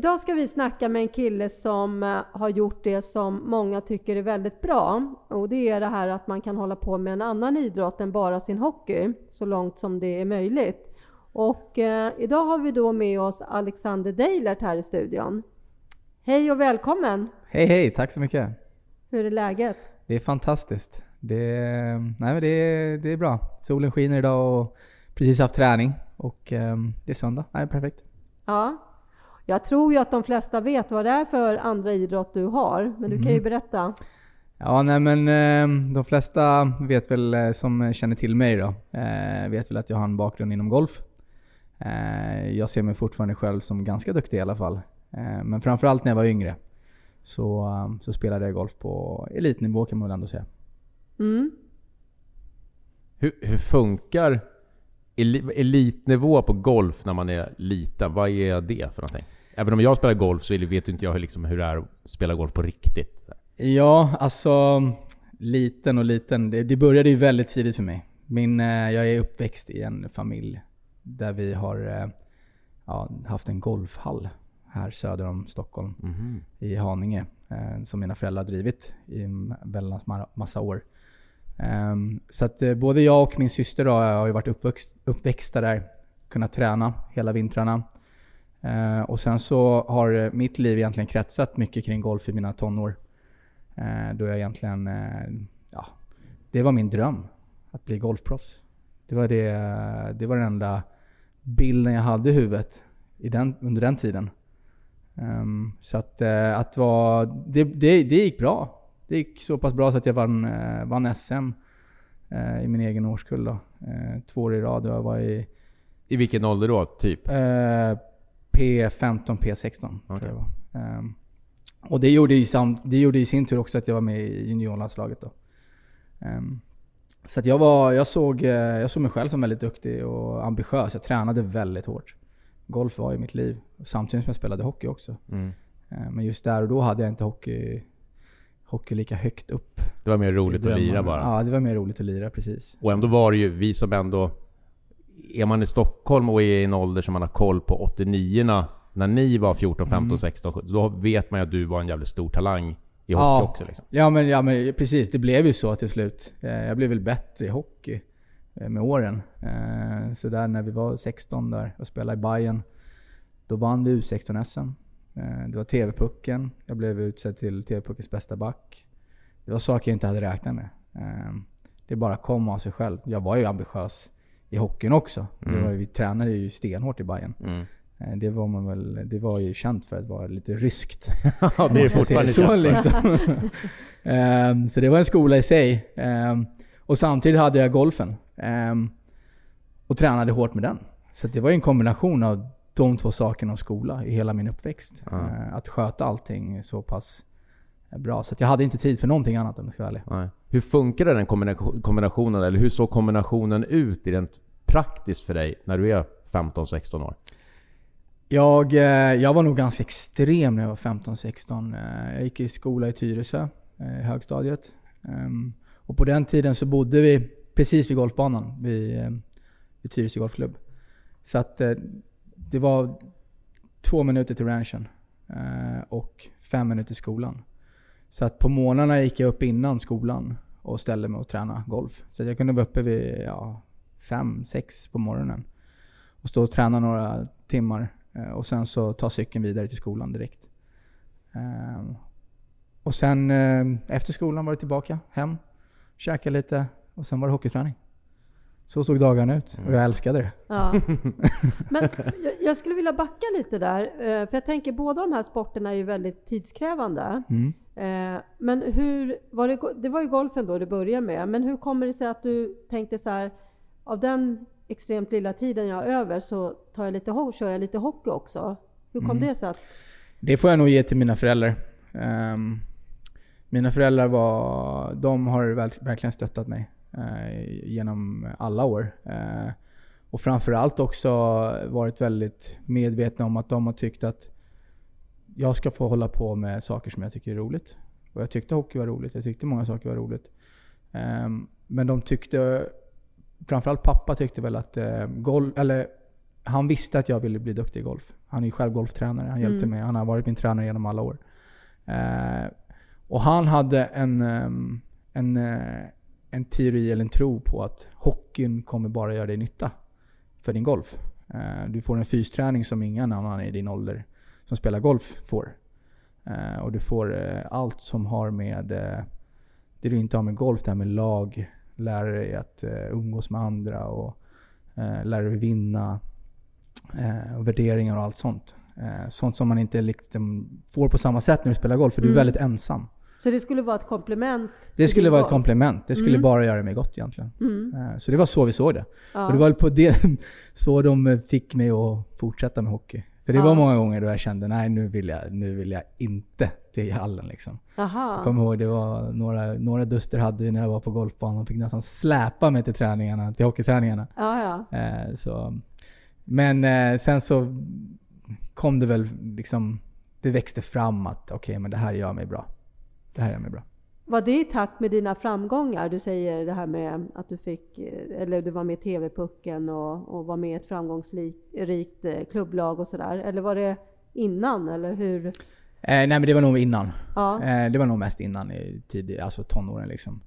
Idag ska vi snacka med en kille som eh, har gjort det som många tycker är väldigt bra. Och det är det här att man kan hålla på med en annan idrott än bara sin hockey, så långt som det är möjligt. Och eh, idag har vi då med oss Alexander Deilert här i studion. Hej och välkommen! Hej hej, tack så mycket! Hur är läget? Det är fantastiskt. Det, nej, men det, är, det är bra. Solen skiner idag och precis haft träning. Och eh, det är söndag. Nej, perfekt. Ja, jag tror ju att de flesta vet vad det är för andra idrott du har, men du kan ju Mm. berätta. Ja, nej men eh, de flesta vet väl, eh, som känner till mig då, eh, vet väl att jag har en bakgrund inom golf. Jag ser mig fortfarande själv som ganska duktig i alla fall. Men framförallt när jag var yngre så, så spelade jag golf på elitnivå kan man väl ändå säga. Mm. Hur, hur funkar elitnivå på golf när man är liten? Vad är det för någonting? Även om jag spelar golf så vet inte jag hur, liksom, hur det är att spela golf på riktigt. Ja, alltså liten och liten. Det, det började ju väldigt tidigt för mig. Min, eh, jag är uppväxt i en familj där vi har eh, ja, haft en golfhall här söder om Stockholm Mhm. i Haninge. Eh, som mina föräldrar drivit i väldans ma- massa år. Um, så att uh, både jag och min syster då, har ju varit uppväxt, uppväxta där. Kunnat träna hela vintrarna. Uh, och sen så har eh, mitt liv egentligen kretsat mycket kring golf i mina tonår. Uh, då jag egentligen, eh, ja, det var min dröm. Att bli golfproffs. Det var, det, det var den enda bilden jag hade i huvudet i den, under den tiden. Um, så att, att vara, det, det, det gick bra. Det gick så pass bra så att jag vann, eh, vann SM eh, i min egen årskull då. Eh, två år i rad. Jag var i I vilken ålder då, typ? Eh, P15, P16 tror Okej. jag var. Ehm, och det gjorde, i sam, det gjorde i sin tur också att jag var med i juniorlandslaget då. Ehm, så att jag, var, jag, såg, jag såg mig själv som väldigt duktig och ambitiös. Jag tränade väldigt hårt. Golf var i mitt liv. Samtidigt som jag spelade hockey också. Mm. Ehm, men just där och då hade jag inte hockey, hockey lika högt upp. Det var mer roligt att lira bara. Ja, det var mer roligt att lira precis. Och ändå var det ju vi som ändå... Är man i Stockholm och är i en ålder som man har koll på 89 när ni var 14, 15, Mm. 16, 17, då vet man ju att du var en jävligt stor talang i hockey också liksom. Ja men, ja men precis, det blev ju så till slut. Eh, Jag blev väl bättre i hockey eh, med åren. Eh, Så där när vi var 16 där och spelade i Bayern då vann vi U16-SM. Eh, Det var TV-pucken. Jag blev utsedd till TV-puckens bästa back. Det var saker jag inte hade räknat med. Eh, Det bara kom av sig själv. Jag var ju ambitiös i hockeyn också. Mm. var, vi tränade ju stenhårt i Bayern. Mm. Eh, Det var man väl, det var ju känt för att vara lite ryskt. ja, det är fortfarande så, liksom. Ehm, Så det var en skola i sig. Ehm, Och samtidigt hade jag golfen. Ehm, Och tränade hårt med den. Så det var ju en kombination av de två sakerna och skola i hela min uppväxt. Ja. Ehm, Att sköta allting så pass bra. Så att jag hade inte tid för någonting annat om jag ska vara ärlig. Nej. Hur funkar den kombination- kombinationen, eller hur såg kombinationen ut i rent praktiskt för dig när du är 15-16 år? Jag, eh, jag var nog ganska extrem när jag var 15-16. Eh, Jag gick i skola i Tyresö, eh, i högstadiet. Ehm, Och på den tiden så bodde vi precis vid golfbanan vid, eh, vid Tyresö Golfklubb. Så att eh, det var två minuter till ranchen eh, och fem minuter till skolan. Så att på morgnarna gick jag upp innan skolan och ställde mig och tränade golf. Så att jag kunde vara uppe vid ja, fem, sex på morgonen. Och stå och träna några timmar. Eh, och sen så ta cykeln vidare till skolan direkt. Eh, och sen efter skolan var det tillbaka hem. Käka lite och sen var det hockeyträning så såg dagarna ut och jag älskade det. Ja. Men jag, skulle vilja backa lite där, eh, för jag tänker båda de här sporterna är ju väldigt tidskrävande. Mm. Eh, Men hur, var det, det var ju golfen då du började med, men hur kommer det sig att du tänkte så här, av den extremt lilla tiden jag har över så tar jag lite, kör jag lite hockey också? Hur kom Mm. det sig att, Det får jag nog ge till mina föräldrar. Ehm, mina föräldrar var, de har verk- verkligen stöttat mig genom alla år. Eh, och framförallt också varit väldigt medvetna om att de har tyckt att jag ska få hålla på med saker som jag tycker är roligt. Och jag tyckte hockey var roligt, jag tyckte många saker var roligt. Ehm, men de tyckte, framförallt pappa tyckte väl att eh, golf, eller han visste att jag ville bli duktig i golf. Han är ju själv golftränare. Han hjälpte Mm. mig. Han har varit min tränare genom alla år. Eh, och han hade en, ehm, en, eh, en teori eller en tro på att hockeyn kommer bara göra dig nytta för din golf. Eh, du får en fysträning som ingen annan i din ålder som spelar golf får. Eh, och du får eh, allt som har med det du inte har med golf, det här med lag, lära dig att umgås med andra och lära dig vinna och värderingar och allt sånt. Sånt som man inte liksom får på samma sätt när du spelar golf, för du är Mm. väldigt ensam. Så det skulle vara ett komplement? Det skulle vara ett komplement. Det skulle Mm. bara göra mig gott egentligen. Mm. Eh, så det var så vi såg det. Ja. Och det var på det så de fick mig att fortsätta med hockey. För det Ja. var många gånger då jag kände, nej nu vill jag, nu vill jag inte till hallen liksom. Aha. Jag kommer ihåg det var några, några duster hade vi när jag var på golfbanan. De fick nästan släpa mig till träningarna, till hockeyträningarna. Ja. Eh, så. Men eh, sen så kom det väl liksom, det växte fram att okej men det här gör mig bra. Det här gör mig bra. Var det i takt med dina framgångar? Du säger det här med att du fick, eller du var med i TV-pucken och, och var med i ett framgångsrikt eh, klubblag och sådär. Eller var det innan, eller hur? Eh, nej men det var nog innan. Ja. Eh, det var nog mest innan i tidig, alltså tonåren liksom.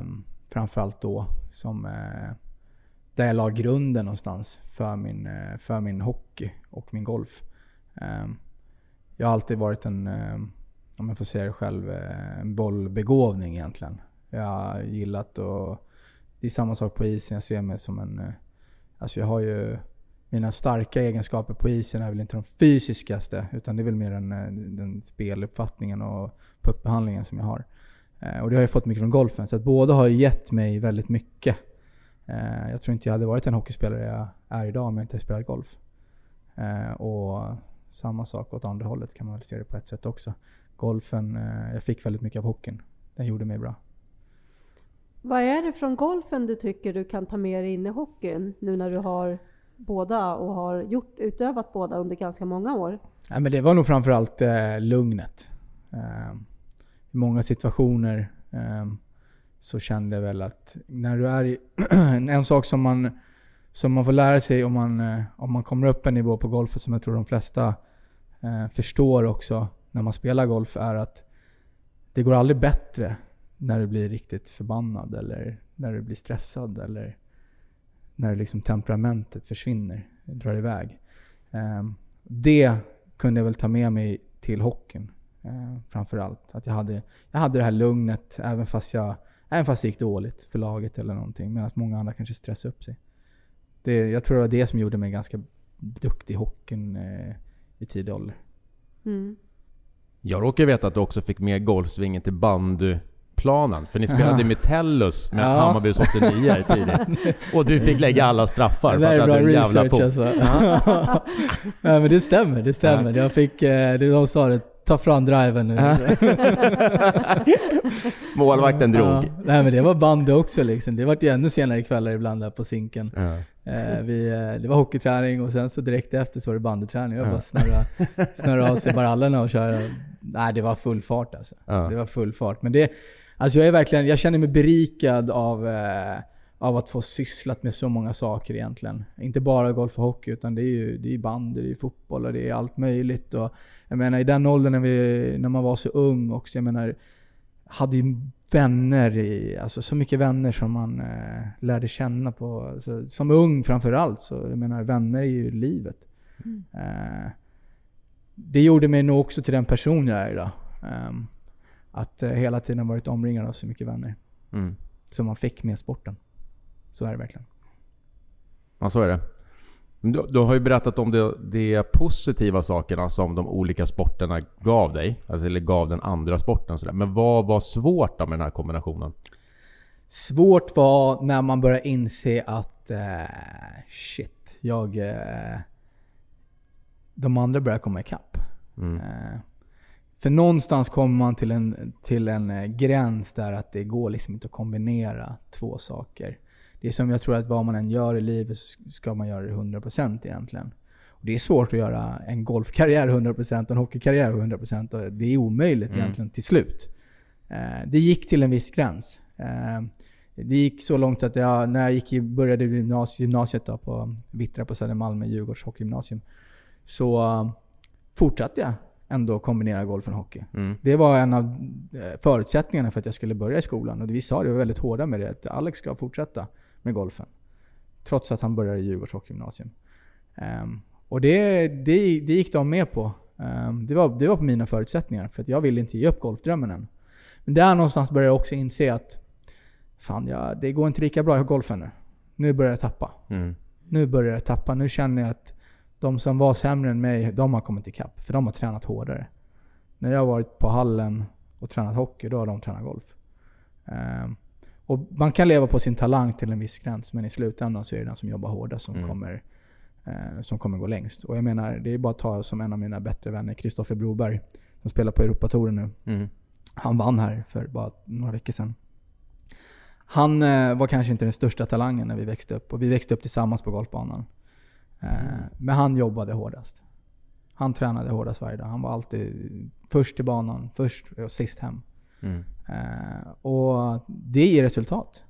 Um, framförallt då som eh, där jag la grunden någonstans för min, eh, för min hockey och min golf. Ehm, jag har alltid varit en, eh, om jag får säga det själv, eh, en bollbegåvning egentligen. Jag har gillat och det är samma sak på isen. Jag ser mig som en, eh, alltså jag har ju mina starka egenskaper på isen är väl inte de fysiskaste utan det är väl mer den, eh, den speluppfattningen och puckbehandlingen som jag har. Och det har jag fått mycket från golfen. Så att båda har gett mig väldigt mycket. Jag tror inte jag hade varit den hockeyspelare jag är idag om jag inte hade spelat golf. Och samma sak åt andra hållet kan man väl se det på ett sätt också. Golfen, eh, jag fick väldigt mycket av hockeyn. Den gjorde mig bra. Vad är det från golfen du tycker du kan ta med dig in i hockeyn nu när du har båda och har gjort, utövat båda under ganska många år? Nej, men det var nog framförallt eh, lugnet. Eh, I många situationer eh, så kände jag väl att när du är i... en sak som man, som man får lära sig om man, eh, om man kommer upp en nivå på golfen som jag tror de flesta eh, förstår också när man spelar golf är att det går aldrig bättre när du blir riktigt förbannad eller när du blir stressad eller när liksom temperamentet försvinner, drar iväg. Ehm, det kunde jag väl ta med mig till hockeyn. Eh, framförallt. Att jag hade, jag hade det här lugnet även fast, jag, även fast det gick dåligt för laget eller någonting. Medan många andra kanske stressade upp sig. Det, jag tror det var det som gjorde mig ganska duktig i hockeyn eh, i tidig ålder. Mm. Jag råkar veta att du också fick med golfsvingen till bandyplanen. För ni spelade Ja. med Tellus med Ja. Hammarbys 89 tidigt. Och du fick lägga alla straffar Det för där att du hade en jävla puck. alltså. Nej men det stämmer, det stämmer. Jag fick, eh, det de sa det, ta fram driven nu. Målvakten drog. Ja. Nej men det var bandy också liksom. Det vart ju ännu senare kvällar ibland där på sinken. Eh, vi, eh, det var hockeyträning och sen så direkt efter så var det bandyträning. Jag Ja. bara snurra, snurra av sig barallerna och köra. Nej det var full fart alltså. Ja. Det var full fart. Men det, alltså jag är verkligen, jag känner mig berikad av, eh, av att få sysslat med så många saker egentligen. Inte bara golf och hockey utan det är ju det är bandy, det är fotboll och det är allt möjligt. Och jag menar i den åldern när, vi, när man var så ung också. Jag menar, hade ju vänner i, alltså så mycket vänner som man eh, lärde känna på, alltså, som ung framförallt. Så jag menar vänner är ju livet. Eh, det gjorde mig nog också till den person jag är idag. Ehm, att eh, hela tiden varit omringad av så mycket vänner. Mm. Som man fick med sporten. Så är det verkligen. Ja, så är det. Du, du har ju berättat om de, de positiva sakerna som de olika sporterna gav dig. Alltså, eller gav den andra sporten. Sådär. Men vad var svårt då med den här kombinationen? Svårt var när man började inse att uh, shit, jag... Uh, de andra börjar komma ikapp. Mm. Uh, för någonstans kommer man till en, till en gräns där att det går liksom inte att kombinera två saker. Det är som jag tror att vad man än gör i livet så ska man göra det 100% egentligen. Och det är svårt att göra en golfkarriär 100% och en hockeykarriär 100%. Och det är omöjligt mm. egentligen till slut. Eh, det gick till en viss gräns. Eh, det gick så långt att jag, när jag gick i, började gymnasiet då på Vittra på Södermalm, Djurgårds hockeygymnasium. Så uh, fortsatte jag ändå kombinera golf och hockey. Mm. Det var en av eh, förutsättningarna för att jag skulle börja i skolan. Och vi sa det, vi var väldigt hårda med det, att Alex ska fortsätta med golfen. Trots att han började i Djurgårds hockeygymnasium. Um, och det, det, det gick de med på. Um, det, var, det var på mina förutsättningar, för att jag ville inte ge upp golfdrömmen än. Men där någonstans började jag också inse att fan, ja, det går inte lika bra i golfen nu. Nu börjar jag tappa. Mm. Nu börjar jag tappa. Nu känner jag att de som var sämre än mig, de har kommit ikapp. För de har tränat hårdare. När jag har varit på hallen och tränat hockey, då har de tränat golf. Um, och man kan leva på sin talang till en viss gräns, men i slutändan så är det den som jobbar hårdast som, mm. kommer, eh, som kommer gå längst. Och jag menar, det är bara att ta som en av mina bättre vänner, Kristoffer Broberg, som spelar på Europatouren nu. Mm. Han vann här för bara några veckor sedan. Han eh, var kanske inte den största talangen när vi växte upp. Och vi växte upp tillsammans på golfbanan. Eh, mm. Men han jobbade hårdast. Han tränade hårdast varje dag. Han var alltid först till banan, först och sist hem. Mm. Eh, och det ger resultat.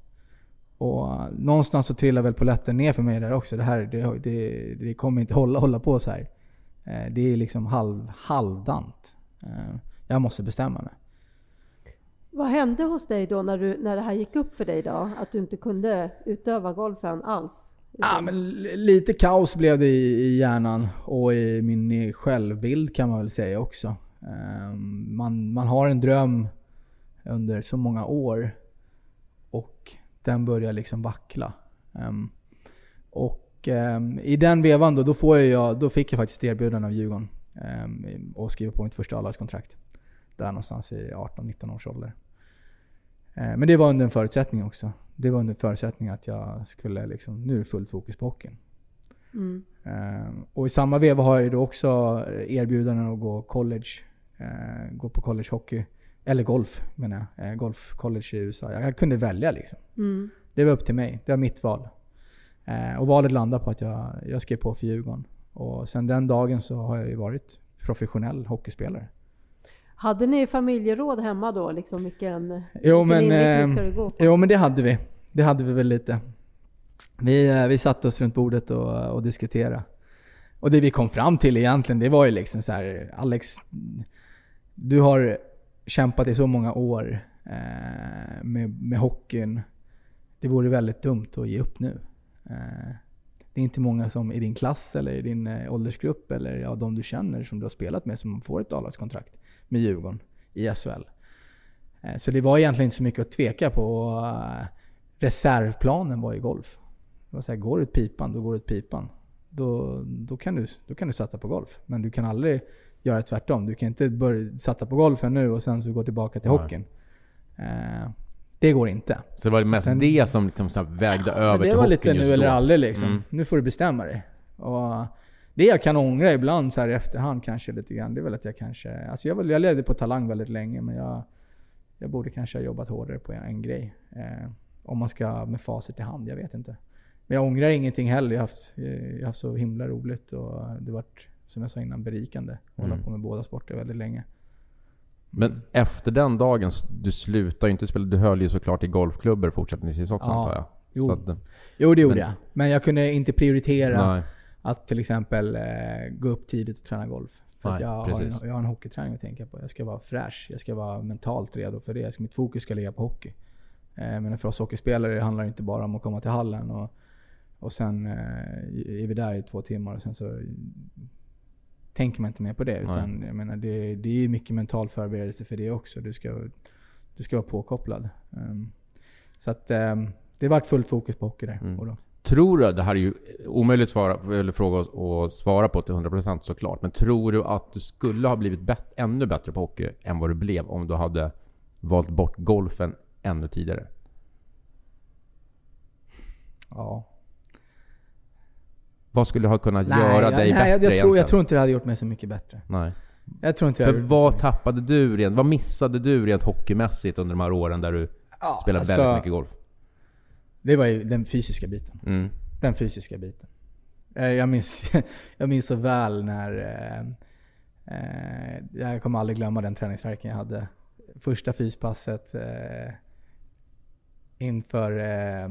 Och någonstans så trillar väl polletten ner för mig där också. Det här det, det, det kommer inte hålla, hålla på så här. Eh, det är liksom halv, halvdant. Eh, jag måste bestämma mig. Vad hände hos dig då när, du, när det här gick upp för dig då? Att du inte kunde utöva golfen alls? Ja, men lite kaos blev det i, i hjärnan och i min självbild kan man väl säga också. Man, man har en dröm under så många år. Och den börjar liksom vackla. Um, och um, i den vevan då, då, får jag, då fick jag faktiskt erbjudande av Djurgården um, och skriva på mitt första A-lagskontrakt. Där någonstans i 18-19 års ålder. Uh, men det var under en förutsättning också. Det var under förutsättning att jag skulle liksom, nu är det fullt fokus på hockeyn. Mm. Uh, och i samma veva har jag ju då också erbjudanden att gå college. Uh, gå på college hockey. Eller golf menar jag. Eh, golf college i USA. Jag kunde välja liksom. Mm. Det var upp till mig. Det var mitt val. Eh, och valet landade på att jag, jag skrev på för Djurgården. Och sen den dagen så har jag ju varit professionell hockeyspelare. Hade ni familjeråd hemma då? Liksom vilken, jo, vilken men, eh, ska du gå på? Jo men det hade vi. Det hade vi väl lite. Vi, eh, vi satte oss runt bordet och, och diskuterade. Och det vi kom fram till egentligen, det var ju liksom så här, Alex, du har kämpat i så många år eh, med, med hockeyn. Det vore väldigt dumt att ge upp nu. Eh, det är inte många som i din klass eller i din eh, åldersgrupp eller ja, de du känner som du har spelat med som får ett avlagskontrakt med Djurgården i SHL. Eh, så det var egentligen inte så mycket att tveka på. Eh, reservplanen var ju golf. Det var så här, går du ett pipan, då går du ett pipan. Då, då, kan du, då kan du satsa på golf. Men du kan aldrig göra tvärtom. Du kan inte börja satsa på golfen nu och sen så gå tillbaka till Nej. hockeyn. Eh, det går inte. Så det var mest sen, det som liksom så vägde ja, över till hockeyn Det var lite nu eller aldrig liksom. Mm. Nu får du bestämma dig. Och det jag kan ångra ibland så här i efterhand kanske lite grann, det är väl att jag kanske... Alltså jag, jag levde på talang väldigt länge men jag, jag borde kanske ha jobbat hårdare på en grej. Eh, om man ska med facit i hand, jag vet inte. Men jag ångrar ingenting heller. Jag har haft, jag har haft så himla roligt och det varit som jag sa innan, berikande. att Hålla mm. på med båda sporter väldigt länge. Men efter den dagen, du slutade ju inte spela, du höll ju såklart i golfklubbar fortsättningsvis också ja. antar jag? Jo. Att, jo, det gjorde men, jag. Men jag kunde inte prioritera nej. att till exempel eh, gå upp tidigt och träna golf. För nej, jag, har en, jag har en hockeyträning att tänka på. Jag ska vara fräsch. Jag ska vara mentalt redo för det. Mitt fokus ska ligga på hockey. Eh, men för oss hockeyspelare handlar det inte bara om att komma till hallen och, och sen eh, är vi där i två timmar och sen så tänker man inte mer på det. Utan jag menar, det, det är mycket mental förberedelse för det också. Du ska, du ska vara påkopplad. Um, så att um, det vart fullt fokus på hockey där. Mm. Tror du, det här är ju omöjligt svara, eller fråga att svara på till 100% såklart, men tror du att du skulle ha blivit bet, ännu bättre på hockey än vad du blev om du hade valt bort golfen ännu tidigare? Ja. Vad skulle ha kunnat göra jag, dig nej, bättre jag, jag, tror, jag tror inte det hade gjort mig så mycket bättre. Nej. Jag tror inte jag För gjort vad tappade du rent, vad missade du rent hockeymässigt under de här åren där du Ja, spelade alltså, väldigt mycket golf? Det var ju den fysiska biten. Mm. Den fysiska biten. Eh, Jag minns, jag minns så väl när... eh, eh, Jag kommer aldrig glömma den träningsvärken jag hade. Första fyspasset eh, inför... eh,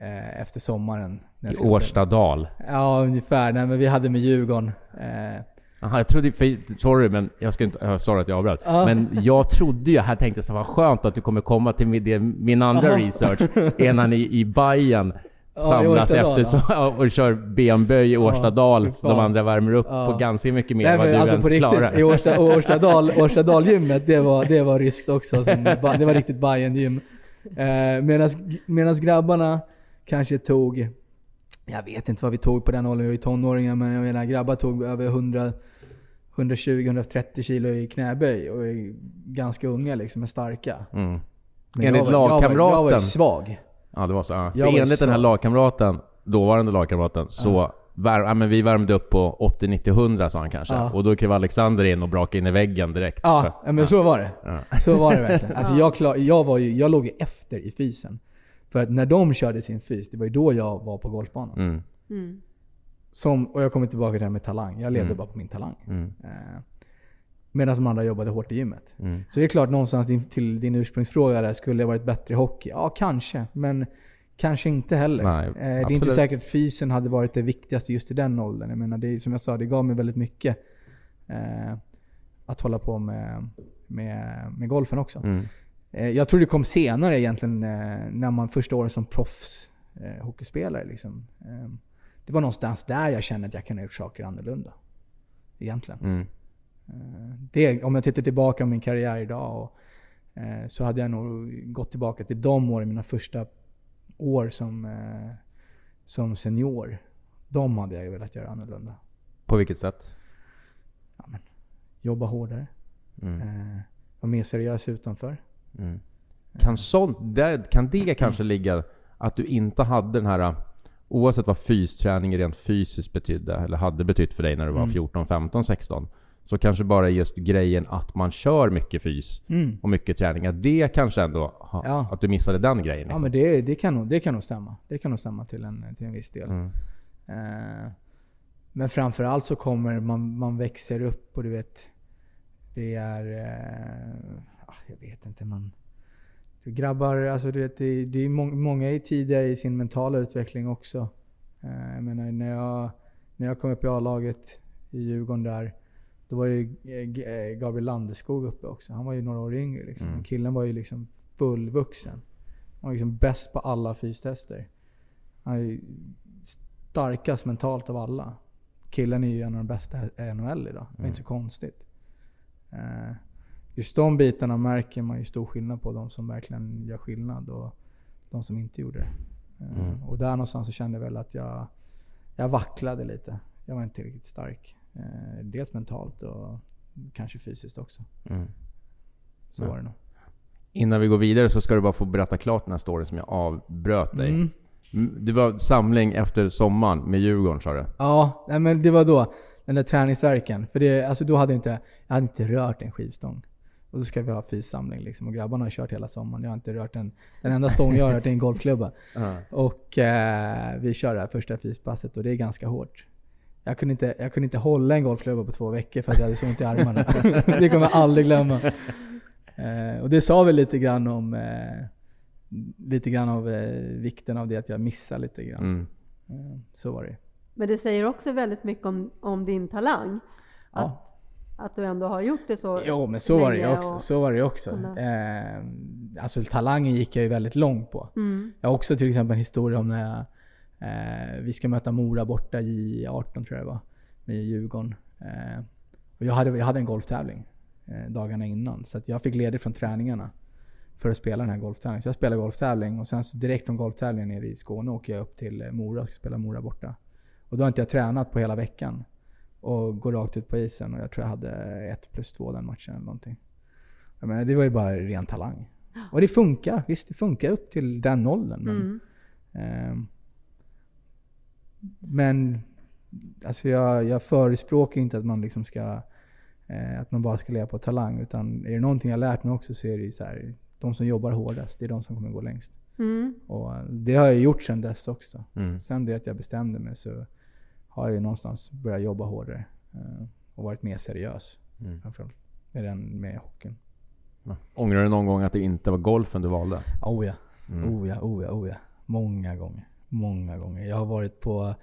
eh, Efter sommaren. I. Årstadal. Ja, ungefär. Nej, men vi hade med Djurgården. Eh, Aha, jag trodde, för, sorry men jag ska inte, sorry att jag avbröt. Ja. Men jag trodde ju, här tänkte jag vad skönt att du kommer komma till min, min andra Ja. research. Ni i Ja, i samlas Årstadal, efter så, och kör benböj i Årstadal. fan. De andra värmer upp Ja. på ganska mycket mer än vad du alltså ens riktigt, klarar. i Årsta, Årstadal, Årstadalgymmet, det var, det var ryskt också. Det var riktigt Bajen-gym. Eh, Medan grabbarna kanske tog, jag vet inte vad vi tog på den åldern, vi var ju tonåringar, men jag menar grabbar tog över 100 120-130 kilo i knäböj och är ganska unga liksom, är starka. Mm. Men Enligt jag var, Jag var, jag var lagkamraten. ju svag. Ja det var så. Ja. För enligt den här lagkamraten, dåvarande lagkamraten, så vär, ja, men vi värmde upp på 80, 90, 100 sa han kanske. Ja. Och då klev Alexander in och brakade in i väggen direkt. Ja, För- ja men så var det. Ja. Så var det verkligen. Alltså jag, klar, jag, var ju, jag låg ju efter i fysen. För att när de körde sin fys, det var ju då jag var på golfbanan. Mm. Mm. Som, och jag kommer tillbaka till det här med talang. Jag levde Mm. bara på min talang. Mm. Eh, Medan de andra jobbade hårt i gymmet. Mm. Så det är klart någonstans din- till din ursprungsfråga där, skulle jag varit bättre i hockey? Ja, kanske. Men kanske inte heller. Nej, Eh, det är inte säkert att fysen hade varit det viktigaste just i den åldern. Jag menar, det, som jag sa, det gav mig väldigt mycket. Eh, att hålla på med, med, med golfen också. Mm. Eh, Jag tror det kom senare egentligen eh, när man första året som proffs eh, hockeyspelare. Liksom. Eh, Det var någonstans där jag kände att jag kunde ha gjort saker annorlunda. Egentligen. Mm. Eh, Det, om jag tittar tillbaka på min karriär idag och, eh, så hade jag nog gått tillbaka till de åren, mina första år som, eh, som senior. De hade jag velat göra annorlunda. På vilket sätt? Jobba hårdare. Mm. Eh, vara mer seriös utanför. Mm. Kan, sånt, det, kan det kanske ligga att du inte hade den här Oavsett vad fysträning rent fysiskt betydde eller hade betytt för dig när du var Mm. 14, 15, 16 Så kanske bara just grejen att man kör mycket fys Mm. och mycket träning Att det kanske ändå ha, Ja. Att du missade den grejen Ja liksom. men det, det, kan nog, det kan nog stämma. Det kan nog stämma till en, till en viss del. mm. Eh, men framförallt så kommer man, man växer upp och du vet, det är, eh, jag vet inte man. Du grabbar, alltså du vet, det, det är må, många är tidiga i sin mentala utveckling också. Eh, jag menar när jag, när jag kom upp i A-laget i Djurgården där, då var ju eh, Gabriel Landeskog uppe också. Han var ju några år yngre liksom. Mm. Killen var ju liksom fullvuxen. Han var liksom bäst på alla fystester. Han är ju starkast mentalt av alla. Killen är ju en av de bästa i NHL idag. Det är Mm. inte så konstigt. Eh, Just de bitarna märker man ju stor skillnad på. De som verkligen gör skillnad och de som inte gjorde det. Eh, Mm. Och där någonstans så kände jag väl att jag, jag vacklade lite. Jag var inte tillräckligt stark. Eh, Dels mentalt och kanske fysiskt också. Mm. Så Ja. var det nog. Innan vi går vidare så ska du bara få berätta klart den här storyn som jag avbröt dig Mm. Mm, Det var samling efter sommaren med Djurgården sa du? Ja, nej, men det var då. Den där träningsverken. För det, alltså då hade jag inte, jag hade inte rört en skivstång. Och så ska vi ha fyssamling liksom. Och grabbarna har kört hela sommaren. Jag har inte rört en, den enda stång jag har rört är en golfklubba. Och eh, vi kör det här första fyspasset och det är ganska hårt. Jag kunde, inte, jag kunde inte hålla en golfklubba på två veckor för att jag hade så ont i armarna. det kommer jag aldrig glömma. Eh, och det sa väl lite grann om eh, lite grann av eh, vikten av det att jag missade lite grann. Mm. Eh, så var det. Men det säger också väldigt mycket om, om din talang. Ja. att du ändå har gjort det så Jo men så var det ju också. och- Så var det också. Eh, alltså talangen gick jag ju väldigt långt på. Mm. Jag har också till exempel en historia om när jag, eh, vi ska möta Mora borta i 18 tror jag det var. Med Djurgården. Eh, och jag hade, jag hade en golftävling eh, dagarna innan. Så att jag fick ledigt från träningarna. för att spela den här golftävlingen. Så jag spelar golftävling och sen direkt från golftävlingen nere i Skåne åker jag upp till Mora och ska spela Mora borta. Och då har inte jag tränat på hela veckan. Och går rakt ut på isen och jag tror jag hade ett plus två den matchen eller någonting. Jag menar, det var ju bara ren talang. Och det funkar. Visst, det funkar upp till den åldern. Men, Mm. ehm, men alltså jag, jag förespråkar inte att man liksom ska eh, att man bara ska leva på talang. Utan är det någonting jag lärt mig också så är det ju så här, de som jobbar hårdast, det är de som kommer gå längst. Mm. Och eh, det har jag gjort sedan dess också. Mm. Sen det att jag bestämde mig så har jag ju någonstans börjat jobba hårdare. eh, och varit mer seriös Mm. framförallt. Med den med hockeyn. Ja. Ångrar du någon gång att det inte var golfen du valde? Oh ja. Mm. Oh ja, oh ja, oh ja. Många gånger. Många gånger. Jag har varit på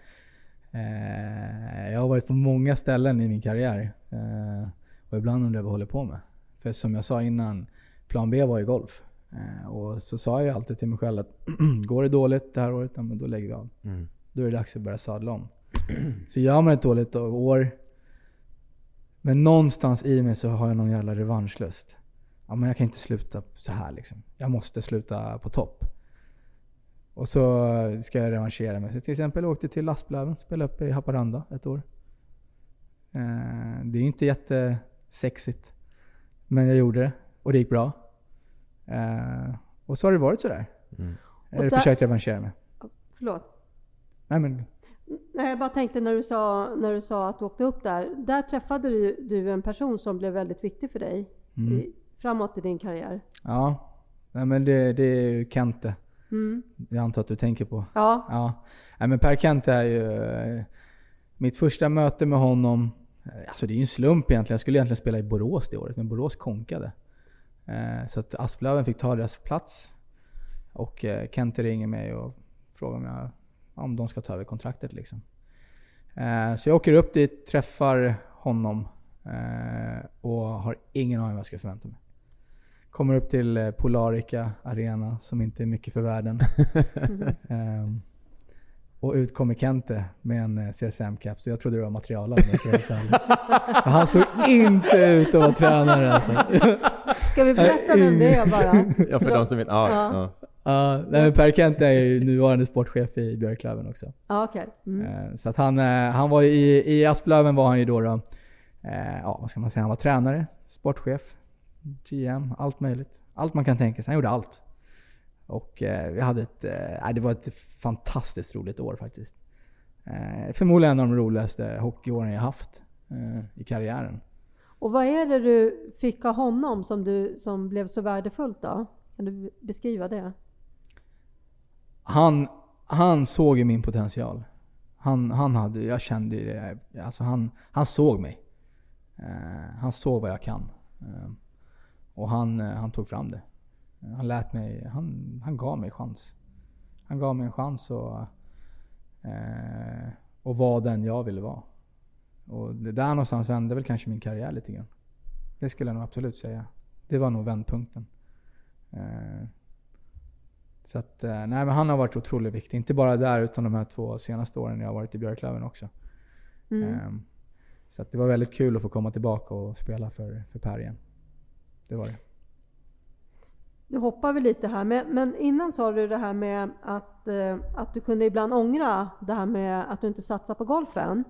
eh, Jag har varit på många ställen i min karriär. Eh, och ibland undrar jag vad jag håller på med. För som jag sa innan, plan B var ju golf. Eh, och så sa jag alltid till mig själv att går det dåligt det här året, ja, men då lägger vi av. Mm. Då är det dags att börja sadla om. Så gör man ett dåligt år, men någonstans i mig så har jag någon jävla revanschlust. Ja, men jag kan inte sluta så här liksom. Jag måste sluta på topp. Och så ska jag revanschera mig. Så till exempel åkte till Asplöven, spelade upp i Haparanda ett år. Eh, det är inte jättesexigt. Men jag gjorde det och det gick bra. Eh, och så har det varit sådär. Mm. Jag har försökt revanschera mig. Förlåt. Nej men Nej, jag bara tänkte när du, sa, när du sa att du åkte upp där. Där träffade du, du en person som blev väldigt viktig för dig Mm. i, framåt i din karriär. Ja, Nej, men det, det är ju Kente. Mm. Jag antar att du tänker på. Ja. Ja. Nej, men Per Kente är ju eh, mitt första möte med honom. eh, Alltså det är ju en slump egentligen. Jag skulle egentligen spela i Borås det året, men Borås konkade. Eh, Så att Asplöven fick ta deras plats. Och Kente ringer mig och frågar om, jag, om de ska ta över kontraktet liksom. Eh, Så jag åker upp dit, träffar honom eh, och har ingen aning vad jag ska förvänta mig. Kommer upp till eh, Polarica Arena som inte är mycket för världen. Ehm, och ut kommer Kente med en eh, CSM-cap, så jag trodde det var om jag ska. Men Han såg inte ut att vara tränare alltså. Ska vi berätta vem det är bara? Ja, för de som vill. Ja, Ja. ja. Ja, men per Kente är ju nuvarande sportchef i Björklöven också. Ja, okej. Mm. Eh, Så att han, eh, han var i, i Asplöven var han ju då, då eh, ja vad ska man säga, han var tränare, sportchef, GM, allt möjligt. Allt man kan tänka sig, han gjorde allt. Och vi hade ett, eh, det var ett fantastiskt roligt år faktiskt. Förmodligen en av de roligaste hockeyåren jag haft i karriären. Och vad är det du fick av honom som, du, som blev så värdefullt då? Kan du beskriva det? Han, han såg ju min potential. Han, han hade, jag kände ju det. Alltså han, han såg mig. Eh, han såg vad jag kan. Eh, och han, eh, han tog fram det. Han lät mig, han, han gav mig chans. Han gav mig en chans och, eh, och var den jag ville vara. Och det där någonstans vände väl kanske min karriär lite grann. Det skulle jag nog absolut säga. Det var nog vändpunkten. Eh, så att, eh, nej men han har varit otroligt viktig. Inte bara där utan de här två senaste åren jag har varit i Björklöven också. Mm. Ehm, så att det var väldigt kul att få komma tillbaka och spela för, för Per igen. Det var det. Nu hoppar vi lite här, men, men innan sa du det här med att, eh, att du kunde ibland ångra det här med att du inte satsar på golfen.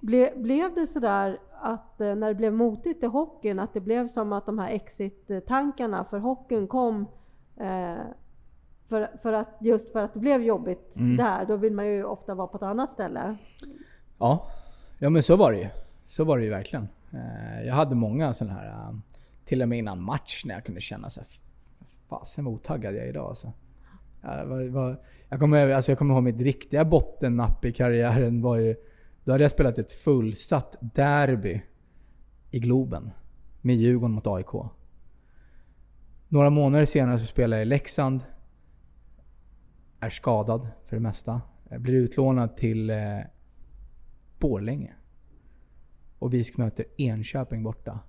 Ble, blev det sådär att eh, när det blev motigt i hockeyn, att det blev som att de här exit-tankarna för hockeyn kom eh, för, för att, just för att det blev jobbigt Mm. där, då vill man ju ofta vara på ett annat ställe. Ja, ja men så var det ju. Så var det ju verkligen. Eh, jag hade många sådana här, eh, till och med innan match när jag kunde känna så här, fasen vad otaggad jag är idag alltså. Jag, var, var, jag, kommer, alltså jag kommer ihåg mitt riktiga bottennapp i karriären var ju, då hade jag spelat ett fullsatt derby i Globen. Med Djurgården mot AIK. Några månader senare så spelar jag i Leksand. Är skadad för det mesta. Eh, blir utlånad till eh, Borlänge. Och vi möter Enköping borta.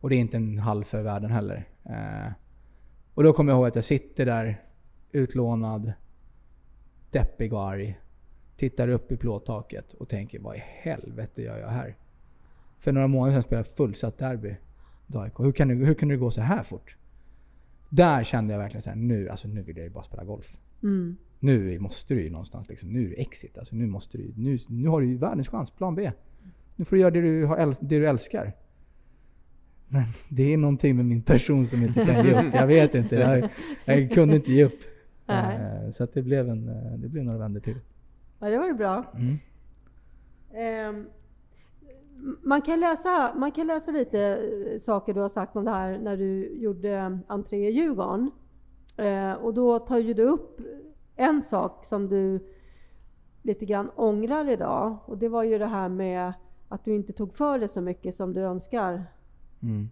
Och det är inte en halv för världen heller. Eh, och då kommer jag ihåg att jag sitter där utlånad, deppig och arg. Tittar upp i plåttaket och tänker vad i helvete gör jag här? För några månader sedan spelade jag fullsatt derby. mot AIK. Hur, kan det, hur kunde det gå så här fort? Där kände jag verkligen såhär, nu, alltså, nu vill jag ju bara spela golf. Mm. Nu måste du ju någonstans liksom. Nu är det exit. Alltså, nu, måste du, nu, nu har du ju världens chans, plan B. Nu får du göra det du, har, det du älskar. Men det är någonting med min person som inte kan ge upp. Jag vet inte. Jag, jag kunde inte ge upp. Nej. Eh, Så det, blev en, eh, det blev några vändor till. Ja, det var ju bra. Mm. Ehm, man, kan läsa, man kan läsa lite eh, saker du har sagt om det här när du gjorde entré i Djurgården. Eh, och då tar ju du upp en sak som du lite grann ångrar idag. Och det var ju det här med att du inte tog för dig så mycket som du önskar. Mm.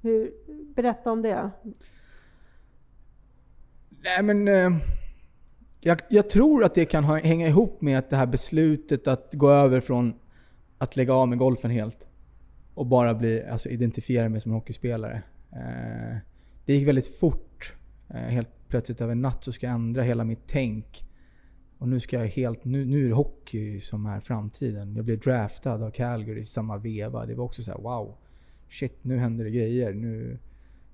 Hur, berätta om det. Nej men... Eh, jag, jag tror att det kan ha, hänga ihop med att det här beslutet att gå över från att lägga av med golfen helt och bara bli, alltså identifiera mig som hockeyspelare. Eh, det gick väldigt fort. Eh, helt plötsligt över en natt så ska jag ändra hela mitt tänk. Och nu ska jag helt, nu, nu är det hockey som är framtiden. Jag blev draftad av Calgary i samma veva. Det var också så här: wow. Shit, nu händer det grejer. Nu,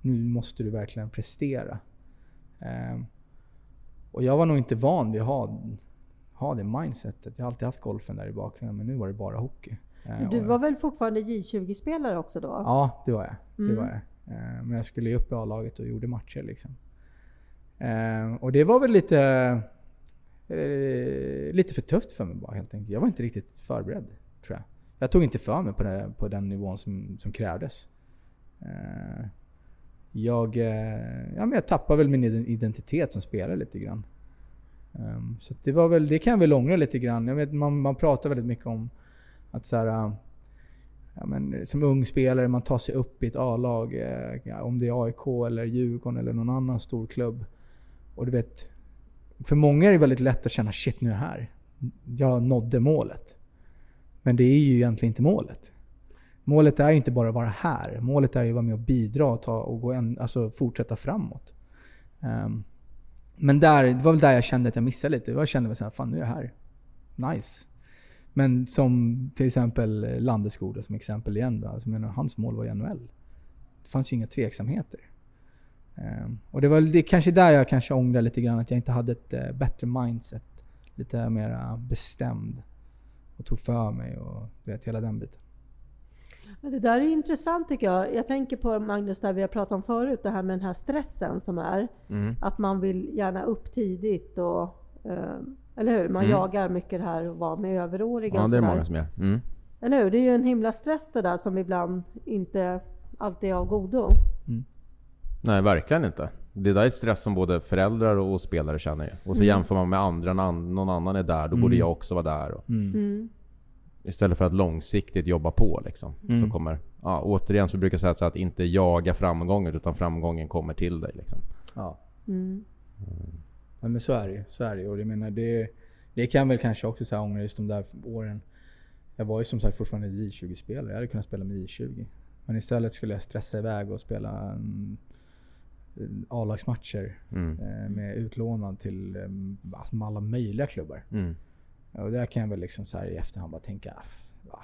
nu måste du verkligen prestera. Ehm, och jag var nog inte van vid att ha, ha det mindsetet. Jag har alltid haft golfen där i bakgrunden, men nu var det bara hockey. Ehm, Du var väl fortfarande J20-spelare också då? Ja, det var jag. Det Mm. var jag. Eh, men jag skulle ju upp i A-laget och gjorde matcher liksom. Eh, och det var väl lite, eh, lite för tufft för mig bara helt enkelt. Jag var inte riktigt förberedd, tror jag. Jag tog inte för mig på, det, på den nivån som, som krävdes. Jag, ja, men jag tappade väl min identitet som spelare lite grann. Så det var väl, det kan jag väl ångra lite grann. Jag vet, man, man pratar väldigt mycket om att så här, ja, men, eh, som ung spelare, man tar sig upp i ett A-lag. Eh, ja, om det är AIK eller Djurgården eller någon annan stor klubb. Och du vet, för många är det väldigt lätt att känna shit nu är jag här. Jag nådde målet. Men det är ju egentligen inte målet. Målet är ju inte bara att vara här. Målet är ju att vara med och bidra och, ta, och gå en, alltså fortsätta framåt. Um, men där, det var väl där jag kände att jag missade lite. Jag kände väl såhär, fan nu är jag här. Nice. Men som till exempel Landeskog som exempel igen. Då. Alltså, menar, hans mål var ju NHL. Det fanns ju inga tveksamheter. Ehm, och det var väl det, kanske där jag kanske ångrar lite grann att jag inte hade ett eh, bättre mindset. Lite mer bestämd. Och tog för mig och du vet, hela den biten. Men det där är intressant tycker jag. Jag tänker på Magnus, där vi har pratat om förut, det här med den här stressen som är. Mm. Att man vill gärna upp tidigt och eh, eller hur? Man Mm. jagar mycket det här att vara med överåriga Ja, och det är många som gör. Mm. Eller hur? Det är ju en himla stress det där som ibland inte alltid är av godo. Nej, verkligen inte. Det där är stress som både föräldrar och spelare känner ju. Och så Mm. jämför man med andra, när någon annan är där, då borde Mm. jag också vara där. Och Mm. istället för att långsiktigt jobba på liksom. Mm. Så kommer, ja, återigen så brukar jag säga så att inte jaga framgången, utan framgången kommer till dig liksom. Ja. Ja men så är det. Så är det. Och jag menar det, det kan väl kanske också så här ångra just de där åren. Jag var ju som sagt fortfarande J20-spelare. Jag hade kunnat spela med J20. Men istället skulle jag stressa iväg och spela mm, A-lagsmatcher Mm. eh, med utlånad till med alla möjliga klubbar. Mm. Och där kan jag väl liksom så här i efterhand bara tänka, "Ah, va?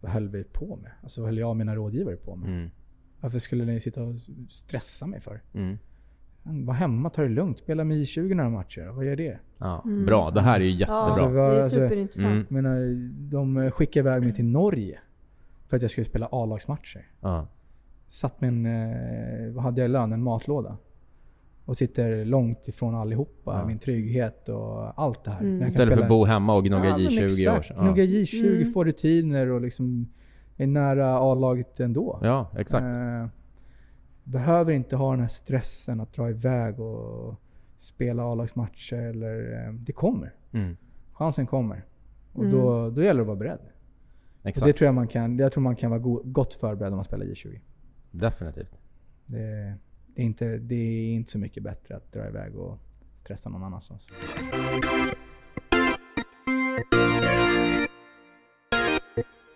Vad höll vi på med? Alltså vad höll jag och mina rådgivare på med? Mm. Varför skulle ni sitta och stressa mig för? Mm. Var hemma, ta det lugnt. Spela med J20 några matcher. Vad gör det? Ja, Mm. Bra, det här är ju jättebra. Ja, Alltså, det är alltså, superintressant. Mm. Menar, de skickade iväg mig till Norge för att jag skulle spela A-lagsmatcher. Ja. Satt med en, eh, vad hade jag i lön? En matlåda. Och sitter långt ifrån allihopa. Ja. Min trygghet och allt det här. Mm. Istället för spela- att bo hemma och gnugga Ja, men J20 år. Ja. Gnugga J20, Mm. få rutiner och liksom är nära A-laget ändå. ja, exakt. Eh, behöver inte ha den här stressen att dra iväg och spela A-lagsmatcher. Eller, eh, det kommer. Mm. Chansen kommer. Och Mm. då, då gäller det att vara beredd. Och Exakt. det tror jag man kan, jag tror man kan vara go- gott förberedd om man spelar J20. Definitivt. Det, det, är inte, det är inte så mycket bättre att dra iväg och stressa någon annanstans.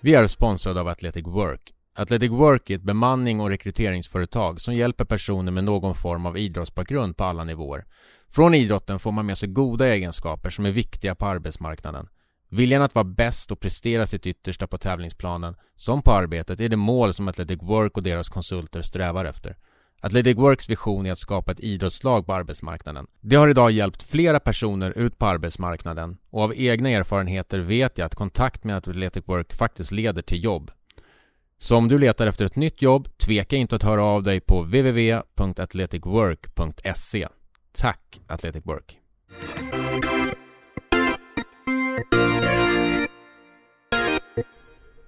Vi är sponsrade av Athletic Work. Athletic Work är ett bemanning och rekryteringsföretag som hjälper personer med någon form av idrottsbakgrund på alla nivåer. Från idrotten får man med sig goda egenskaper som är viktiga på arbetsmarknaden. Viljan att vara bäst och prestera sitt yttersta på tävlingsplanen, som på arbetet, är det mål som Athletic Work och deras konsulter strävar efter. Athletic Works vision är att skapa ett idrottslag på arbetsmarknaden. Det har idag hjälpt flera personer ut på arbetsmarknaden och av egna erfarenheter vet jag att kontakt med Athletic Work faktiskt leder till jobb. Så om du letar efter ett nytt jobb, tveka inte att höra av dig på www.athleticwork.se. Tack Athletic Work!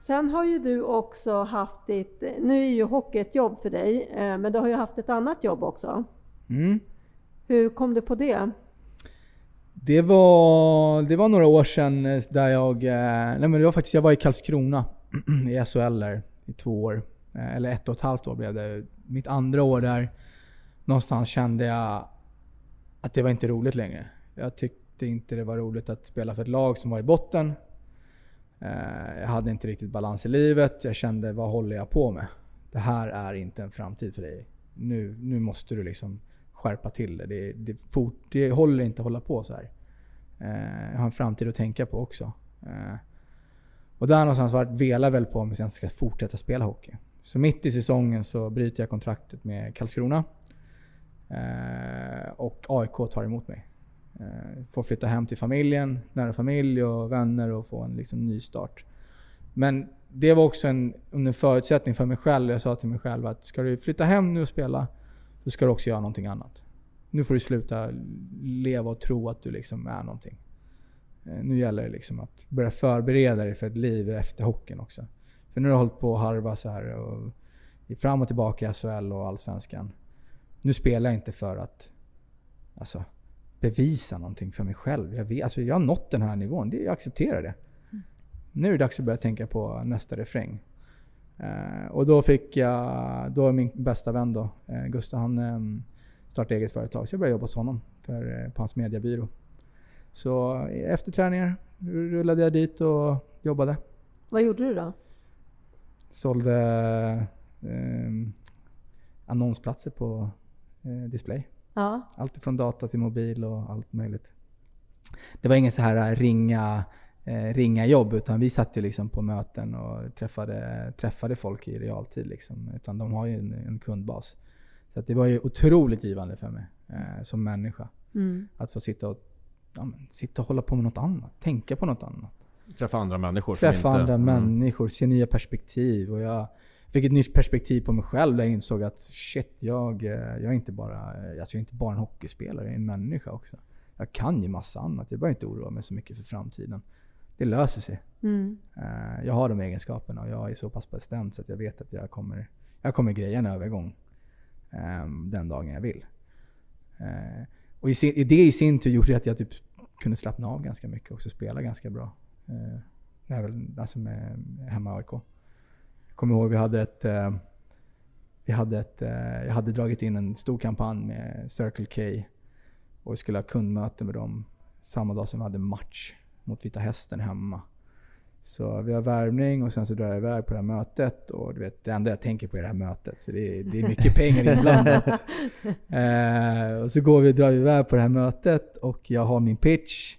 Sen har ju du också haft ditt, nu är ju hockey ett jobb för dig, eh, men du har ju haft ett annat jobb också. Mm. Hur kom du på det? Det var, det var några år sedan eh, där jag, eh, nej men det var faktiskt, jag var i Karlskrona i SHL där i två år. Eh, eller ett och ett halvt år blev det. Mitt andra år där, någonstans kände jag att det var inte roligt längre. Jag tyckte inte det var roligt att spela för ett lag som var i botten. Eh, jag hade inte riktigt balans i livet. Jag kände, vad håller jag på med? Det här är inte en framtid för dig. Nu, nu måste du liksom skärpa till det. Det, det, fort, det håller inte att hålla på så här. Eh, jag har en framtid att tänka på också. Och där någonstans var velar väl på om jag ska fortsätta spela hockey. Så mitt i säsongen så bryter jag kontraktet med Karlskrona. Eh, och AIK tar emot mig. Eh, får flytta hem till familjen, nära familj och vänner och få en liksom ny start. Men det var också en, en förutsättning för mig själv. Jag sa till mig själv att ska du flytta hem nu och spela, då ska du också göra någonting annat. Nu får du sluta leva och tro att du liksom är någonting. Eh, nu gäller det liksom att börja förbereda dig för ett liv efter hockeyn också. För nu har du hållit på att harva så här och fram och tillbaka i SHL och Allsvenskan. Nu spelar jag inte för att alltså, bevisa någonting för mig själv. Jag, vet, alltså jag har nått den här nivån, jag accepterar det. Mm. Nu är det dags att börja tänka på nästa refräng. Uh, och då fick jag, då min bästa vän då, uh, Gustav, han um, startade eget företag. Så jag började jobba hos honom för, uh, på hans mediebyrå. Så efter träningar rullade jag dit och jobbade. Vad gjorde du då? Sålde um, annonsplatser på display. Ja. Allt från data till mobil och allt möjligt. Det var ingen så här äh, ringa, eh, ringa jobb utan vi satt ju liksom på möten och träffade, träffade folk i realtid. Liksom. Utan de har ju en, en kundbas. Så det var ju otroligt givande för mig eh, som människa. Mm. Att få sitta och, ja, men, sitta och hålla på med något annat. Tänka på något annat. Träffa andra människor. Träffa andra mm. människor, se nya perspektiv. Och jag, fick ett nytt perspektiv på mig själv där jag insåg att shit, jag, eh, jag, är, inte bara, alltså jag är inte bara en hockeyspelare, jag är en människa också. Jag kan ju massa annat. Jag behöver inte oroa mig så mycket för framtiden. Det löser sig. Mm. Eh, jag har de egenskaperna och jag är så pass bestämd så att jag vet att jag kommer, jag kommer greja en övergång um, den dagen jag vill. Och i sin, det i sin tur gjorde att jag typ kunde slappna av ganska mycket och också spela ganska bra. Eh, när jag väl, alltså med, hemma i AIK kommer ihåg vi hade ett, eh, vi hade ett, eh, jag hade dragit in en stor kampanj med Circle K och vi skulle ha kundmöte med dem samma dag som vi hade match mot Vita Hästen hemma. Så vi har värvning och sen så drar jag iväg på det här mötet och du vet, det enda jag tänker på är det här mötet. För det är, det är mycket pengar inblandat. eh, och så går vi, drar vi iväg på det här mötet och jag har min pitch.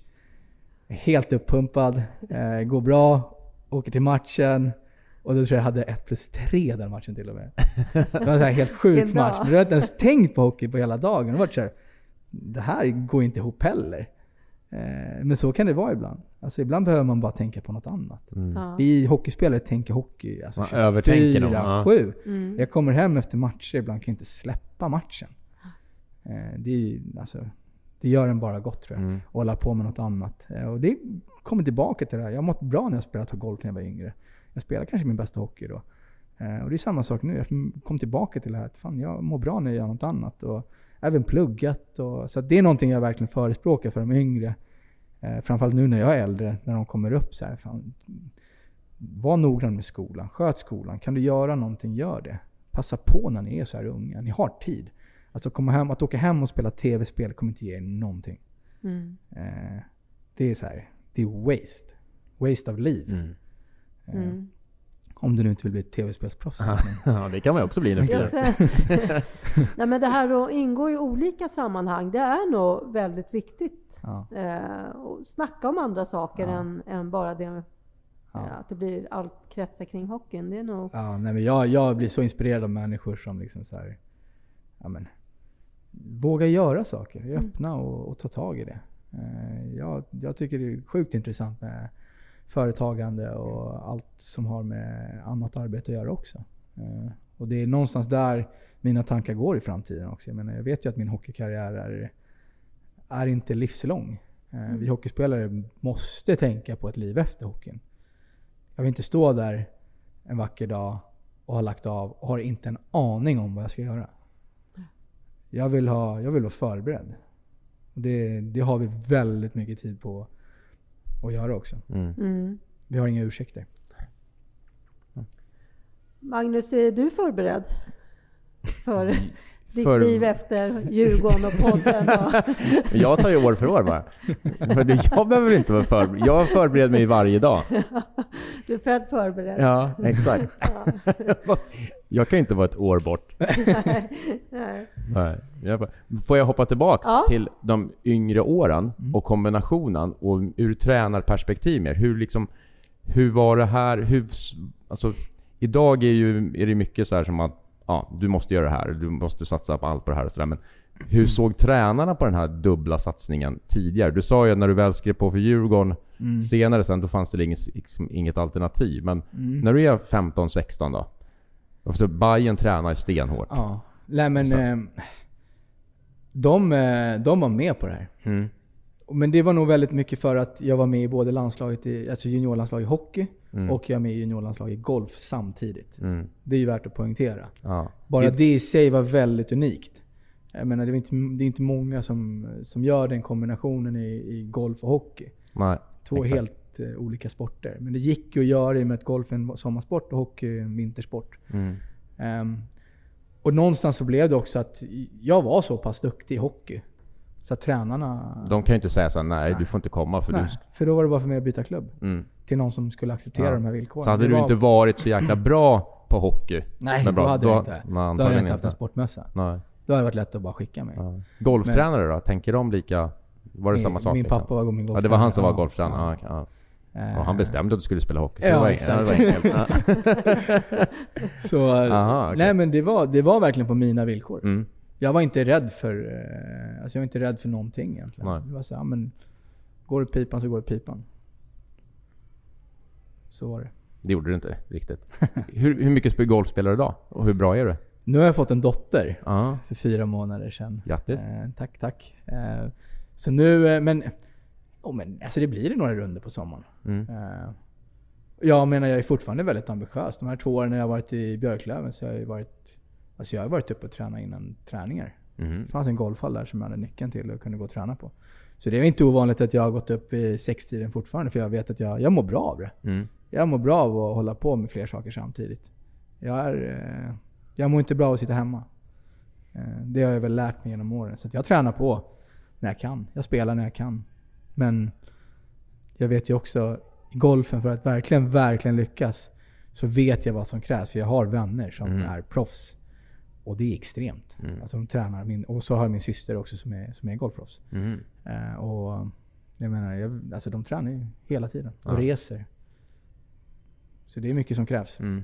Helt uppumpad, eh, går bra, åker till matchen. Och då tror jag jag hade 1 plus 3 den matchen till och med. Det var en helt sjuk match. Men jag hade inte ens tänkt på hockey på hela dagen. Det var så här, det här går inte ihop heller. Eh, men så kan det vara ibland. Alltså ibland behöver man bara tänka på något annat. Mm. Vi hockeyspelare tänker hockey alltså man 24, övertänker dem. Ja. 7. Mm. Jag kommer hem efter matcher ibland kan jag inte släppa matchen. Eh, det, är, alltså, det gör en bara gott tror jag. Mm. Att hålla på med något annat. Eh, och det kommer tillbaka till det här. Jag har mått bra när jag spelat golf när jag var yngre. Jag spelar kanske min bästa hockey då. Eh, och det är samma sak nu. Jag kom tillbaka till det här att fan, jag mår bra när jag gör något annat. Och även pluggat. Och, så det är någonting jag verkligen förespråkar för de yngre. Eh, framförallt nu när jag är äldre, när de kommer upp så här. Fan, var noggrann med skolan. Sköt skolan. Kan du göra någonting, gör det. Passa på när ni är så här unga. Ni har tid. Alltså komma hem, att åka hem och spela tv-spel kommer inte ge er någonting. Mm. Eh, det är så här, det är waste. Waste av liv. Mm. Mm. Eh, om du nu inte vill bli ett tv-spelsproffs. ja, det kan man ju också bli nu Nej, men det här att ingå i olika sammanhang, det är nog väldigt viktigt. Ja. Eh, och snacka om andra saker ja. än, än, bara det ja. eh, att det blir allt kretsar kring hockeyn. Det är nog... Ja, nej, men jag, jag blir så inspirerad av människor som liksom så här, ja, men, våga göra saker. Är Mm. öppna och, och ta tag i det. Eh, jag, jag tycker det är sjukt intressant med företagande och allt som har med annat arbete att göra också. Eh, och det är någonstans där mina tankar går i framtiden också. Jag, menar, jag vet ju att min hockeykarriär är, är inte livslång. Eh, Vi hockeyspelare måste tänka på ett liv efter hockeyn. Jag vill inte stå där en vacker dag och ha lagt av och har inte en aning om vad jag ska göra. Jag vill, ha, jag vill vara förberedd. Det, det har vi väldigt mycket tid på att göra också. Mm. Mm. Vi har inga ursäkter. Magnus, är du förberedd för ditt Mm. För- liv efter Djurgården och podden? Och... Jag tar ju år för år bara. För Jag behöver inte vara förberedd. Jag förbereder mig varje dag. Du är född förberedd. Ja, exakt. Jag kan inte vara ett år bort. Nej. Nej. Jag bara, får jag hoppa tillbaks Ja. till de yngre åren och kombinationen och ur tränarperspektiv mer. Hur liksom, hur var det här? Hur, alltså, idag är, ju, är det mycket så här som att ja, du måste göra det här, du måste satsa på allt på det här och sådär. Men hur såg tränarna på den här dubbla satsningen tidigare? Du sa ju att när du väl skrev på för Djurgården senare sen, då fanns det inget, liksom, inget alternativ. Men när du är 15-16 då? Alltså, Bayern tränar stenhårt. Ja. Nej men... Så. Eh, de, de var med på det här. Mm. Men det var nog väldigt mycket för att jag var med i både landslaget i, alltså juniorlandslaget i hockey Mm. och jag är med i juniorlandslaget i golf samtidigt. Mm. Det är ju värt att poängtera. Ja. Bara Det- i sig var väldigt unikt. Jag menar, det är inte, det är inte många som, som gör den kombinationen i, i golf och hockey. Nej, Två exakt. helt eh, olika sporter. Men det gick ju att göra i och med att golf är en sommarsport och hockey är en vintersport. Mm. Ehm, och någonstans så blev det också att jag var så pass duktig i hockey. Så att tränarna... De kan ju inte säga så här, nej, Nej. du får inte komma för nej, du... för då var det bara för mig att byta klubb. Mm. Till någon som skulle acceptera Ja. de här villkoren. Så hade Det du var- inte varit så jäkla bra på hockey. Nej, men bra, då hade då, jag inte. Nej, Då hade jag inte haft en sportmössa. Nej. Då hade det varit lätt att bara skicka mig. Ja. Golftränare då? Tänker de lika? Var det Min- samma sak? min liksom? pappa var min Ja, det var han som var golftränare. golftränare. Ja. Ja. Eh, Och han bestämde att du skulle spela hockey. Så Ja, det var, exakt. Det var. Så, Aha, okej. Nej men det var, det var verkligen på mina villkor. Mm. Jag var inte rädd för, eh, alltså jag var inte rädd för någonting egentligen. Nej. Det var så men går det pipan så går det pipan. Så var det. Det gjorde du inte riktigt. hur, hur mycket golf spelar du idag? Och hur bra är du? Nu har jag fått en dotter Ja. för fyra månader sedan. Grattis. Eh, tack, tack. Eh, så nu, eh, men, oh, men alltså det blir det några runder på sommaren. Mm. Eh, jag menar jag är fortfarande väldigt ambitiös. De här två åren när jag varit i Björklöven så har jag varit, alltså jag har varit uppe och tränat innan träningar. Mhm. Det fanns en golfhall där som jag hade nyckeln till och kunde gå och träna på. Så det är inte ovanligt att jag har gått upp vid sextiden fortfarande för jag vet att jag, jag mår bra av det. Mm. Jag mår bra av att hålla på med fler saker samtidigt. Jag, är, eh, jag mår inte bra av att sitta hemma. Eh, det har jag väl lärt mig genom åren. Så jag tränar på när jag kan. Jag spelar när jag kan. Men jag vet ju också i golfen för att verkligen, verkligen lyckas så vet jag vad som krävs. För jag har vänner som Mm. är proffs. Och det är extremt. Mm. Alltså de tränar. Min, och så har jag min syster också som är, som är golfproffs. Mhm. Eh, och jag menar, jag, alltså de tränar ju hela tiden. Och Ja. reser. Så det är mycket som krävs. Mm.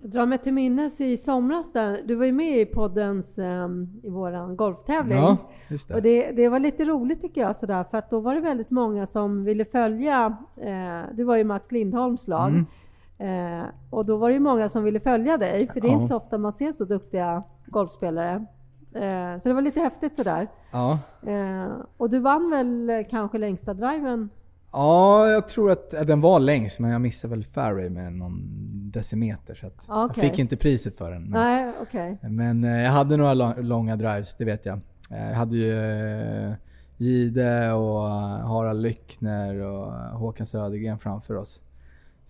Jag drar mig till minnes i somras där, du var ju med i poddens, ehm, i våran golftävling. Ja, just det. Och det, det var lite roligt tycker jag sådär, för att då var det väldigt många som ville följa, eh, du var ju Max Lindholms lag, Mm. Eh, och då var det ju många som ville följa dig, för det är Ja. inte så ofta man ser så duktiga golfspelare. Eh, så det var lite häftigt sådär. Ja. Eh, och du vann väl eh, kanske längsta driven? ja, jag tror att att den var längst men jag missade väl fairway med någon decimeter. Så att Ja, okej. Jag fick inte priset för den. Men, Nej, okej. men eh, jag hade några lång, långa drives, det vet jag. Eh, Jag hade ju eh, Gide och eh, Harald Lyckner och eh, Håkan Södergren framför oss.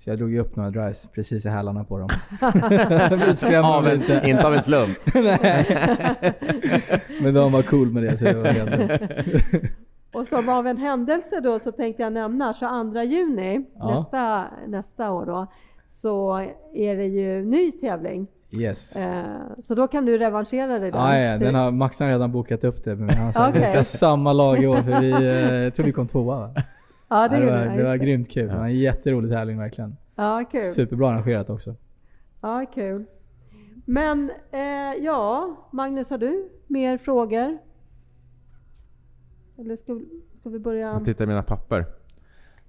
Så jag drog ju upp några drives precis i hälarna på dem. Av dem en, lite. inte av en slump. Nej. Men de var cool med det så det var helt. Och som av en händelse då så tänkte jag nämna 22 juni Ja. nästa, nästa år då så är det ju ny tävling. Yes. Eh, så då kan du revanschera dig den. Ja, Så- den har, Max har redan bokat upp det. Men han sa att vi ska ha samma lag i år för vi, eh, jag tror vi kom tvåa va? Ja, det, Ja, det, var, det var grymt kul. Det var en jätterolig tävling verkligen. Ja, kul. Superbra arrangerat också. Ja, kul. Men eh, ja, Magnus har du mer frågor? Eller ska, ska vi börja? Jag tittar i mina papper.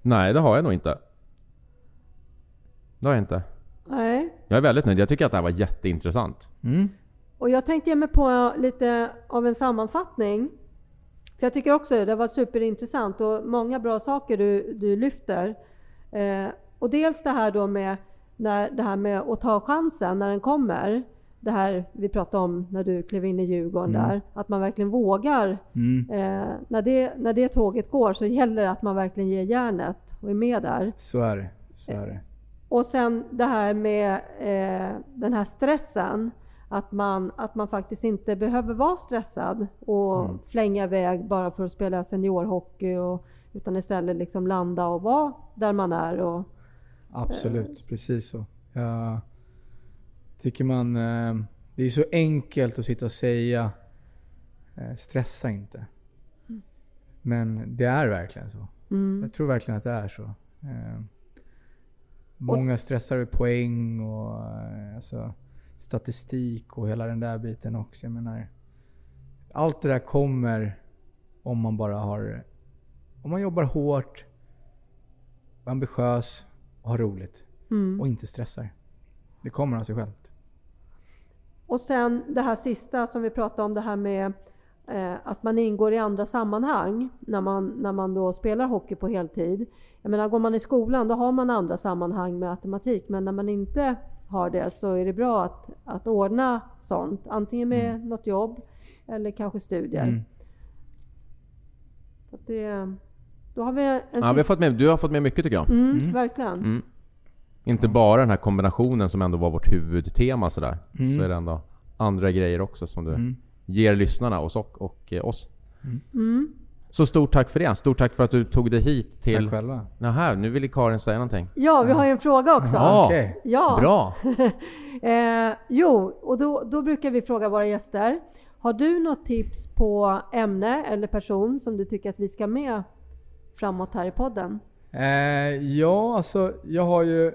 Nej, det har jag nog inte. Det har jag inte. Nej. Jag är väldigt nöjd. Jag tycker att det här var jätteintressant. Mm. Och jag tänkte ge mig på lite av en sammanfattning. För jag tycker också det var superintressant och många bra saker du, du lyfter. Eh, och dels det här då med, när, det här med att ta chansen när den kommer. Det här vi pratade om när du klev in i Djurgården Mm. där. Att man verkligen vågar. Mm. Eh, när, det, när det tåget går så gäller det att man verkligen ger järnet och är med där. Så är det. Så är det. Och sen det här med eh, den här stressen. Att man, att man faktiskt inte behöver vara stressad och Mm. flänga iväg bara för att spela seniorhockey. Och, utan istället liksom landa och vara där man är. Och, Absolut, precis så. Jag tycker man... eh, Det är så enkelt att sitta och säga eh, stressa inte. Men det är verkligen så. mm, Jag tror verkligen att det är så. Eh, Många stressar över poäng och eh, alltså, statistik och hela den där biten också. Jag menar, allt det där kommer om man bara har... Om man jobbar hårt, är ambitiös och har roligt. mm. Och inte stressar. Det kommer av sig självt. Och sen det här sista som vi pratade om, det här med eh, att man ingår i andra sammanhang när man, när man då spelar hockey på heltid. Jag menar, går man i skolan då har man andra sammanhang med automatik, men när man inte har det så är det bra att, att ordna sånt, antingen med något jobb eller kanske studier. Mm. Så det, då har vi en Ja, vi har fått med, du har fått med mycket tycker jag. mm, Mm. Verkligen. Mm. Inte bara den här kombinationen som ändå var vårt huvudtema sådär. Mm. Så är det ändå andra grejer också som du Mm. ger lyssnarna och, och, och eh, oss. Så stort tack för det. Stort tack för att du tog dig hit till... Tack själva. Nähä, nu ville Karin säga någonting. Ja, vi har ju en fråga också. Ja, Okej. Ja. bra! Eh, jo, och då, då brukar vi fråga våra gäster. Har du något tips på ämne eller person som du tycker att vi ska med framåt här i podden? Eh, ja, alltså jag har ju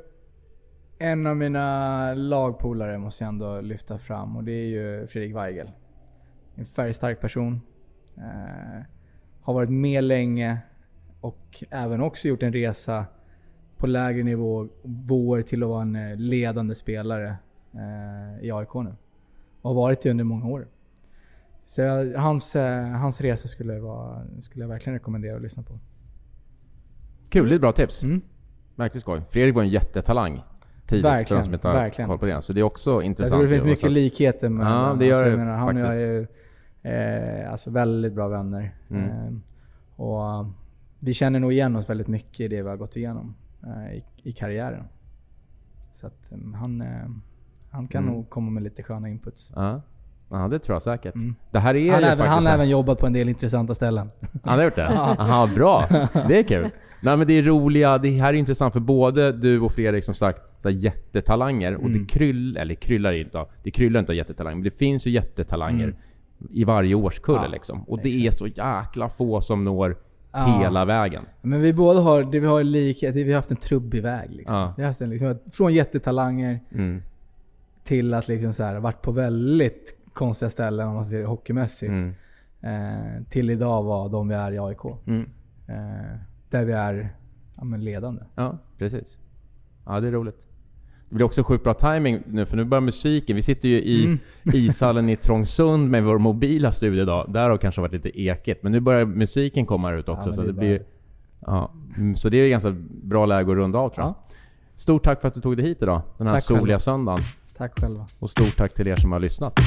en av mina lagpolare måste jag ändå lyfta fram och det är ju Fredrik Weigel. En färgstark person. Eh, har varit med länge och även också gjort en resa på lägre nivå, nivåer till att vara en eh, ledande spelare eh, i AIK nu. Och har varit det under många år. Så jag, hans, eh, hans resa skulle, vara, skulle jag verkligen rekommendera att lyssna på. Kul, det är bra tips. Mm. Verkligen skoj. Fredrik var en jättetalang tidigt för Verkligen, de som inte har verkligen. koll på det. Så det är också Jag intressant. tror det finns mycket likheter med Ja, det gör alltså, jag det Han och jag är eh, alltså väldigt bra vänner. Mm. Eh, och eh, vi känner nog igen oss väldigt mycket i det vi har gått igenom eh, i, i karriären. Så att eh, han, eh, han kan Mm. nog komma med lite sköna inputs. Ja. ja, det tror jag säkert. Mm. Det här är Han ju har även, han har även jobbat på en del intressanta ställen. Han har gjort det? Aha, bra. Det är kul. Nej men det är roliga, det här är intressant för både du och Fredrik som sagt så jättetalanger och Mm. det kryll, eller kryllar inte av, det kryllar inte av jättetalanger, men det finns ju jättetalanger Mm. I varje årskull Ja, liksom. Och det är så jäkla få som når Ja. hela vägen. Men vi båda har, det vi har likhet, vi har haft en trubbig väg. Liksom. Ja. Vi har haft en, liksom, från jättetalanger Mm. till att liksom så här, varit på väldigt konstiga ställen om man ser det hockeymässigt. Mm. Eh, till idag vara de vi är i AIK. Mm. Eh, där vi är ja, ledande. Ja, precis. Ja, det är roligt. Det blir också sjukt bra timing nu för nu börjar musiken. Vi sitter ju i Mm. ishallen i Trångsund med vår mobila studio idag. Där har det kanske varit lite ekigt. Men nu börjar musiken komma ut också. men så det det blir... Ja, mm, så det är ganska bra läge att runda av tror jag. Ja. Stort tack för att du tog dig hit idag. Den här Tack soliga själva. söndagen. Tack själva. Och stort tack till er som har lyssnat.